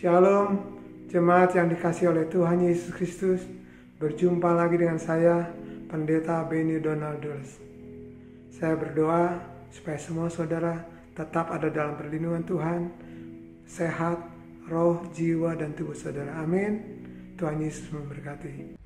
Shalom, jemaat yang dikasih oleh Tuhan Yesus Kristus. Berjumpa lagi dengan saya, Pendeta Benny Donaldus. Saya berdoa supaya semua saudara tetap ada dalam perlindungan Tuhan, sehat, roh, jiwa, dan tubuh saudara. Amin. Tuhan Yesus memberkati.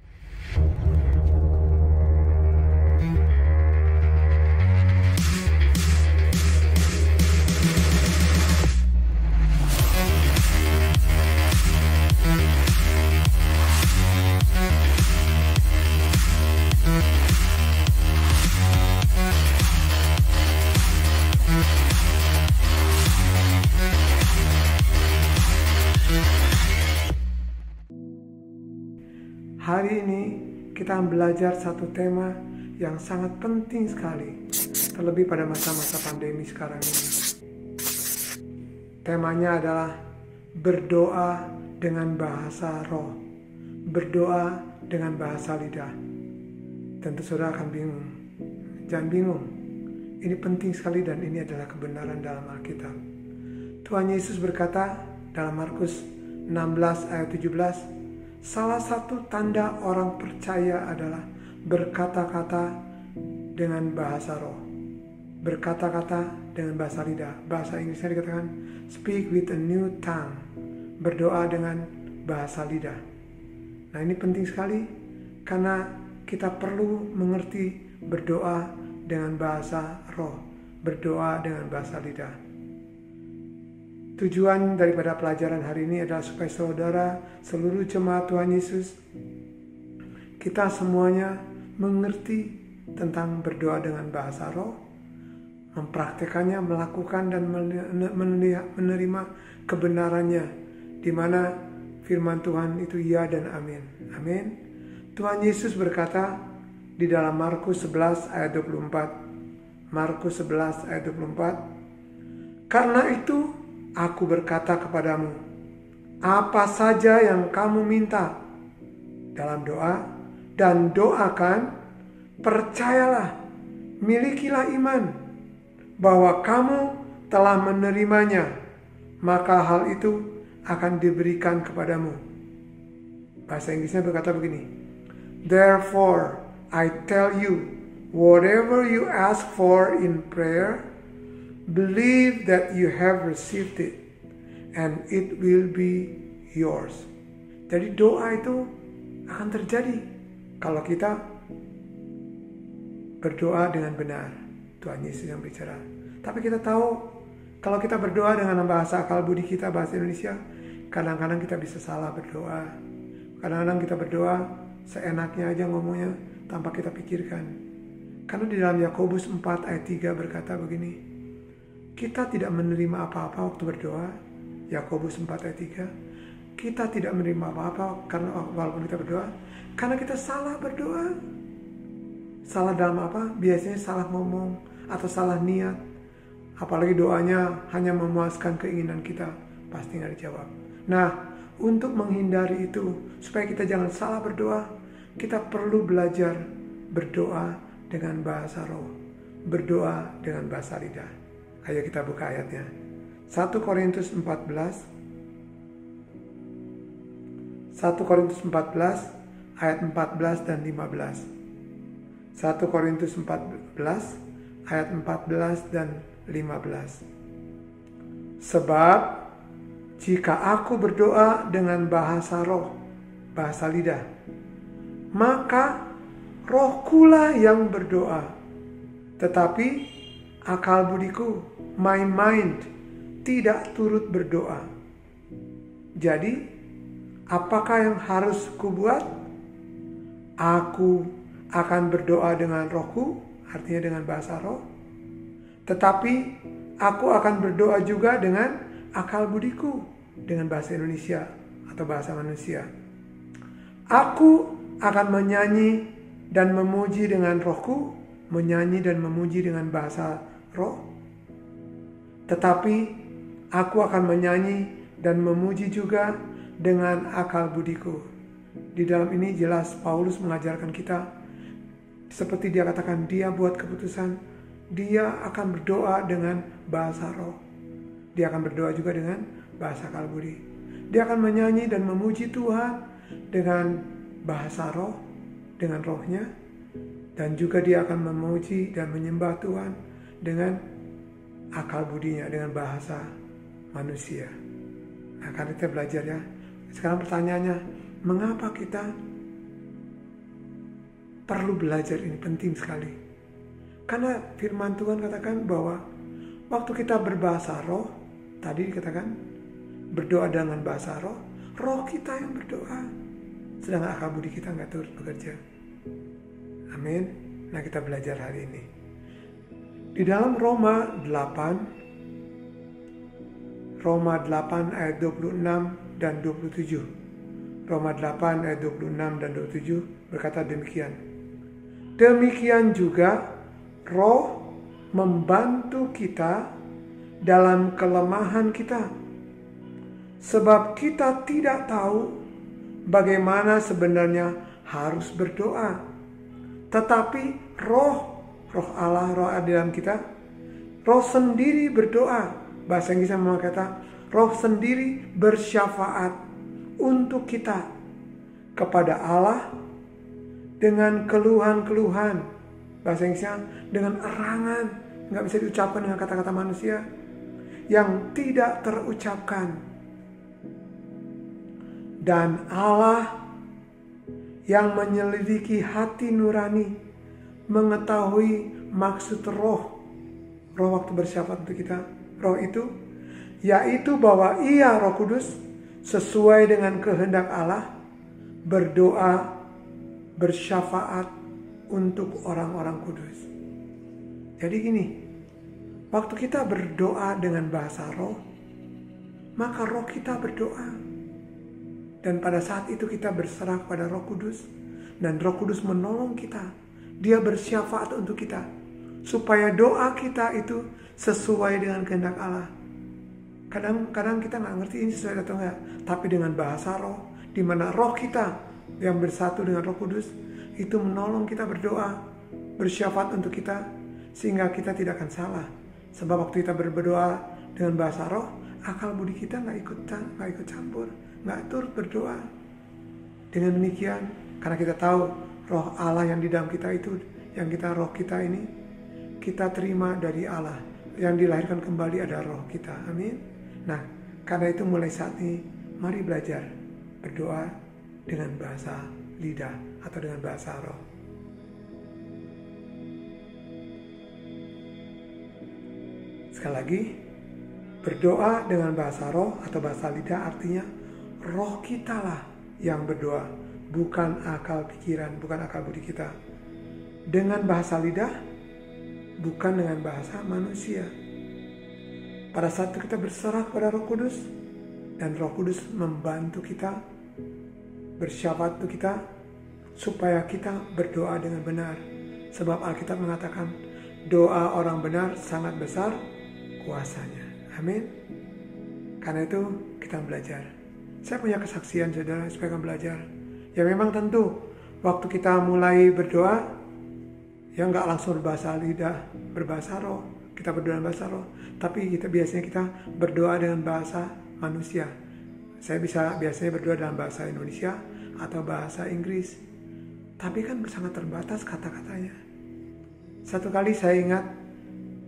Hari ini kita belajar satu tema yang sangat penting sekali, terlebih pada masa-masa pandemi sekarang ini. Temanya adalah berdoa dengan bahasa roh, berdoa dengan bahasa lidah. Tentu saudara akan bingung. Jangan bingung. Ini penting sekali dan ini adalah kebenaran dalam Alkitab. Tuhan Yesus berkata dalam Markus 16 ayat 17, Salah satu tanda orang percaya adalah berkata-kata dengan bahasa roh. Berkata-kata dengan bahasa lidah. Bahasa Inggrisnya dikatakan speak with a new tongue. Berdoa dengan bahasa lidah. Nah ini penting sekali karena kita perlu mengerti berdoa dengan bahasa roh. Berdoa dengan bahasa lidah. Tujuan daripada pelajaran hari ini adalah supaya saudara, seluruh jemaat Tuhan Yesus, kita semuanya mengerti tentang berdoa dengan bahasa roh, mempraktekannya, melakukan dan menerima kebenarannya, di mana firman Tuhan itu ya dan amin. Amin. Tuhan Yesus berkata di dalam Markus 11 ayat 24. Markus 11 ayat 24. Karena itu Aku berkata kepadamu, apa saja yang kamu minta dalam doa dan doakan, percayalah, milikilah iman bahwa kamu telah menerimanya, maka hal itu akan diberikan kepadamu. Bahasa Inggrisnya berkata begini, Therefore, I tell you, whatever you ask for in prayer, Believe that you have received it and it will be yours. Jadi doa itu akan terjadi kalau kita berdoa dengan benar. Tuhan Yesus yang bicara. Tapi kita tahu kalau kita berdoa dengan bahasa akal budi kita, bahasa Indonesia, kadang-kadang kita bisa salah berdoa. Kadang-kadang kita berdoa seenaknya aja ngomongnya tanpa kita pikirkan. Karena di dalam Yakobus 4 ayat 3 berkata begini, kita tidak menerima apa-apa waktu berdoa. Yakobus 4 ayat 3. Kita tidak menerima apa-apa karena walaupun kita berdoa, karena kita salah berdoa. Salah dalam apa? Biasanya salah ngomong atau salah niat. Apalagi doanya hanya memuaskan keinginan kita, pasti nggak dijawab. Nah, untuk menghindari itu, supaya kita jangan salah berdoa, kita perlu belajar berdoa dengan bahasa roh, berdoa dengan bahasa lidah. Ayo kita buka ayatnya. 1 Korintus 14 1 Korintus 14 ayat 14 dan 15. 1 Korintus 14 ayat 14 dan 15. Sebab jika aku berdoa dengan bahasa roh, bahasa lidah, maka rohkulah yang berdoa. Tetapi akal budiku, my mind, tidak turut berdoa. Jadi, apakah yang harus kubuat? Aku akan berdoa dengan rohku, artinya dengan bahasa roh. Tetapi aku akan berdoa juga dengan akal budiku, dengan bahasa Indonesia atau bahasa manusia. Aku akan menyanyi dan memuji dengan rohku, menyanyi dan memuji dengan bahasa roh. Tetapi aku akan menyanyi dan memuji juga dengan akal budiku. Di dalam ini jelas Paulus mengajarkan kita seperti dia katakan dia buat keputusan dia akan berdoa dengan bahasa roh. Dia akan berdoa juga dengan bahasa akal budi. Dia akan menyanyi dan memuji Tuhan dengan bahasa roh, dengan rohnya. Dan juga dia akan memuji dan menyembah Tuhan dengan akal budinya, dengan bahasa manusia. Nah, karena kita belajar ya. Sekarang pertanyaannya, mengapa kita perlu belajar ini penting sekali. Karena firman Tuhan katakan bahwa waktu kita berbahasa roh, tadi dikatakan berdoa dengan bahasa roh, roh kita yang berdoa. Sedangkan akal budi kita nggak turut bekerja. Amin. Nah kita belajar hari ini. Di dalam Roma 8, Roma 8 ayat 26 dan 27. Roma 8 ayat 26 dan 27 berkata demikian. Demikian juga roh membantu kita dalam kelemahan kita. Sebab kita tidak tahu bagaimana sebenarnya harus berdoa. Tetapi roh, roh Allah, roh di dalam kita, roh sendiri berdoa. Bahasa Inggrisnya memang kata, roh sendiri bersyafaat untuk kita kepada Allah dengan keluhan-keluhan. Bahasa Inggrisnya dengan erangan. Nggak bisa diucapkan dengan kata-kata manusia yang tidak terucapkan. Dan Allah yang menyelidiki hati nurani mengetahui maksud roh roh waktu bersyafaat untuk kita roh itu yaitu bahwa ia roh kudus sesuai dengan kehendak Allah berdoa bersyafaat untuk orang-orang kudus. Jadi gini, waktu kita berdoa dengan bahasa roh, maka roh kita berdoa. Dan pada saat itu kita berserah pada roh kudus. Dan roh kudus menolong kita. Dia bersyafaat untuk kita. Supaya doa kita itu sesuai dengan kehendak Allah. Kadang-kadang kita nggak ngerti ini sesuai atau enggak. Tapi dengan bahasa roh, di mana roh kita yang bersatu dengan Roh Kudus itu menolong kita berdoa, bersyafaat untuk kita sehingga kita tidak akan salah. Sebab waktu kita berdoa dengan bahasa roh, akal budi kita nggak ikut nggak ikut campur, nggak turut berdoa. Dengan demikian, karena kita tahu roh Allah yang di dalam kita itu, yang kita roh kita ini, kita terima dari Allah. Yang dilahirkan kembali ada roh kita. Amin. Nah, karena itu mulai saat ini, mari belajar berdoa dengan bahasa lidah atau dengan bahasa roh. Sekali lagi, berdoa dengan bahasa roh atau bahasa lidah artinya roh kita lah yang berdoa, bukan akal pikiran, bukan akal budi kita. Dengan bahasa lidah, bukan dengan bahasa manusia. Pada saat kita berserah kepada Roh Kudus dan Roh Kudus membantu kita bersyafaat untuk kita supaya kita berdoa dengan benar. Sebab Alkitab mengatakan doa orang benar sangat besar kuasanya. Amin. Karena itu kita belajar. Saya punya kesaksian saudara supaya kamu belajar. Ya memang tentu waktu kita mulai berdoa ya nggak langsung berbahasa lidah, berbahasa roh. Kita berdoa dengan bahasa roh. Tapi kita biasanya kita berdoa dengan bahasa manusia saya bisa biasanya berdoa dalam bahasa Indonesia atau bahasa Inggris. Tapi kan sangat terbatas kata-katanya. Satu kali saya ingat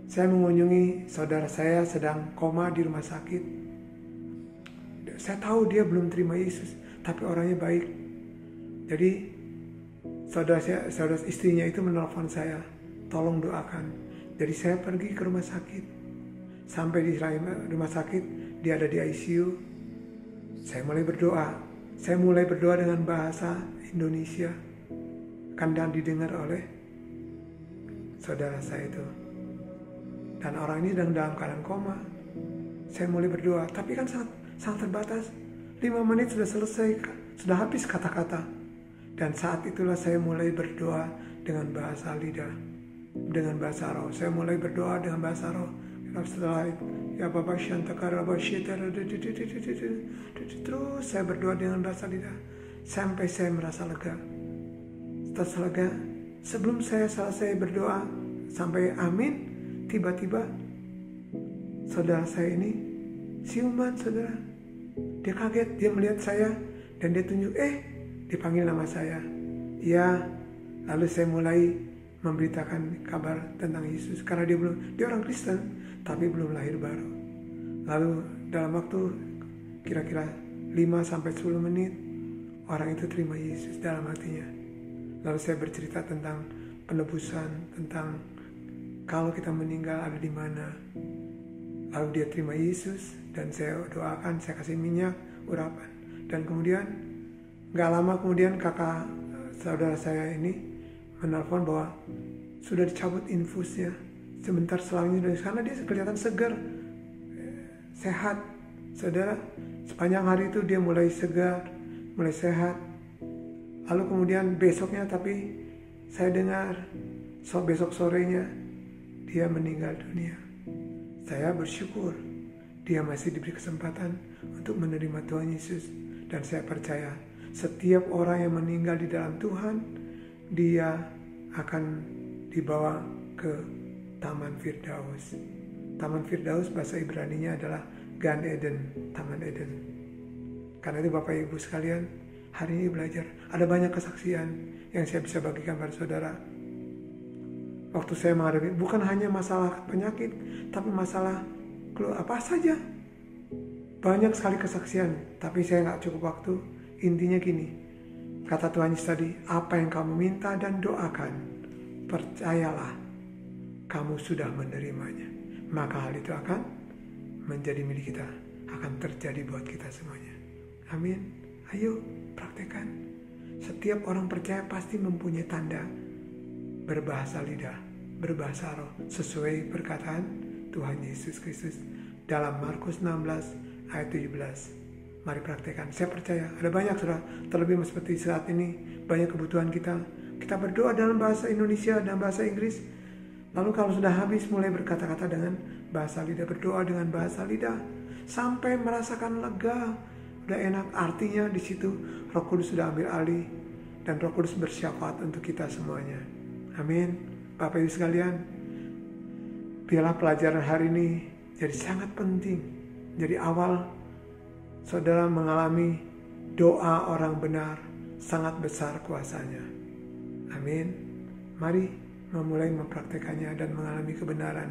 saya mengunjungi saudara saya sedang koma di rumah sakit. Saya tahu dia belum terima Yesus, tapi orangnya baik. Jadi saudara saudara istrinya itu menelpon saya, tolong doakan. Jadi saya pergi ke rumah sakit. Sampai di rumah sakit, dia ada di ICU, saya mulai berdoa. Saya mulai berdoa dengan bahasa Indonesia. Kandang didengar oleh saudara saya itu. Dan orang ini sedang dalam keadaan koma. Saya mulai berdoa, tapi kan sangat, sangat terbatas. Lima menit sudah selesai, sudah habis kata-kata. Dan saat itulah saya mulai berdoa dengan bahasa lidah, dengan bahasa roh. Saya mulai berdoa dengan bahasa roh. Setelah ya Bapak terus saya berdoa dengan rasa lidah sampai saya merasa lega setelah lega sebelum saya selesai berdoa sampai amin tiba-tiba saudara saya ini siuman saudara Dia kaget, dia melihat saya dan dia tunjuk, eh dipanggil nama saya. Ya, lalu saya mulai memberitakan kabar tentang Yesus karena dia belum dia orang Kristen tapi belum lahir baru. Lalu dalam waktu kira-kira 5 sampai 10 menit orang itu terima Yesus dalam hatinya. Lalu saya bercerita tentang penebusan, tentang kalau kita meninggal ada di mana. Lalu dia terima Yesus dan saya doakan, saya kasih minyak, urapan. Dan kemudian nggak lama kemudian kakak saudara saya ini menelpon bahwa sudah dicabut infusnya. Sebentar selangnya dari sana dia kelihatan segar sehat. Saudara sepanjang hari itu dia mulai segar mulai sehat. Lalu kemudian besoknya tapi saya dengar so besok sorenya dia meninggal dunia. Saya bersyukur dia masih diberi kesempatan untuk menerima Tuhan Yesus dan saya percaya setiap orang yang meninggal di dalam Tuhan dia akan dibawa ke Taman Firdaus. Taman Firdaus bahasa Ibrani-nya adalah Gan Eden, Taman Eden. Karena itu Bapak Ibu sekalian, hari ini belajar ada banyak kesaksian yang saya bisa bagikan pada saudara. Waktu saya menghadapi bukan hanya masalah penyakit, tapi masalah apa saja. Banyak sekali kesaksian, tapi saya nggak cukup waktu. Intinya gini, kata Tuhan Yesus tadi, apa yang kamu minta dan doakan, percayalah kamu sudah menerimanya. Maka hal itu akan menjadi milik kita, akan terjadi buat kita semuanya. Amin. Ayo praktekkan. Setiap orang percaya pasti mempunyai tanda berbahasa lidah, berbahasa roh, sesuai perkataan Tuhan Yesus Kristus dalam Markus 16 ayat 17. Mari praktekkan. Saya percaya ada banyak sudah terlebih seperti saat ini banyak kebutuhan kita. Kita berdoa dalam bahasa Indonesia dan bahasa Inggris. Lalu kalau sudah habis mulai berkata-kata dengan bahasa lidah, berdoa dengan bahasa lidah sampai merasakan lega, udah enak. Artinya di situ Roh Kudus sudah ambil alih dan Roh Kudus bersyafaat untuk kita semuanya. Amin. Bapak Ibu sekalian, biarlah pelajaran hari ini jadi sangat penting. Jadi awal saudara mengalami doa orang benar sangat besar kuasanya. Amin. Mari memulai mempraktekannya dan mengalami kebenaran.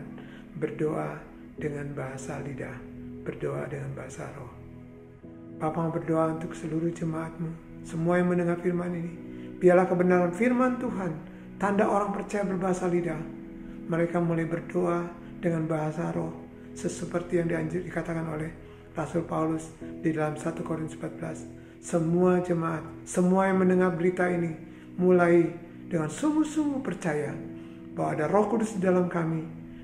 Berdoa dengan bahasa lidah, berdoa dengan bahasa roh. Papa berdoa untuk seluruh jemaatmu, semua yang mendengar firman ini. Biarlah kebenaran firman Tuhan, tanda orang percaya berbahasa lidah, mereka mulai berdoa dengan bahasa roh seperti yang dikatakan oleh Rasul Paulus di dalam 1 Korintus 14 semua jemaat semua yang mendengar berita ini mulai dengan sungguh-sungguh percaya bahwa ada Roh Kudus di dalam kami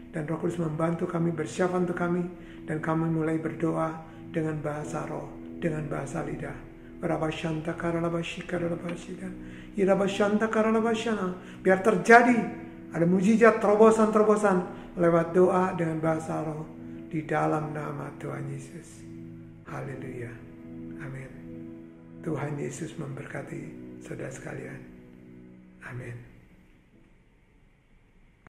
dan Roh Kudus membantu kami bersyafaat untuk kami dan kami mulai berdoa dengan bahasa roh dengan bahasa lidah. Biar terjadi ada mujizat terobosan-terobosan lewat doa dengan bahasa roh di dalam nama Tuhan Yesus. Haleluya. Amin. Tuhan Yesus memberkati saudara sekalian. Amin.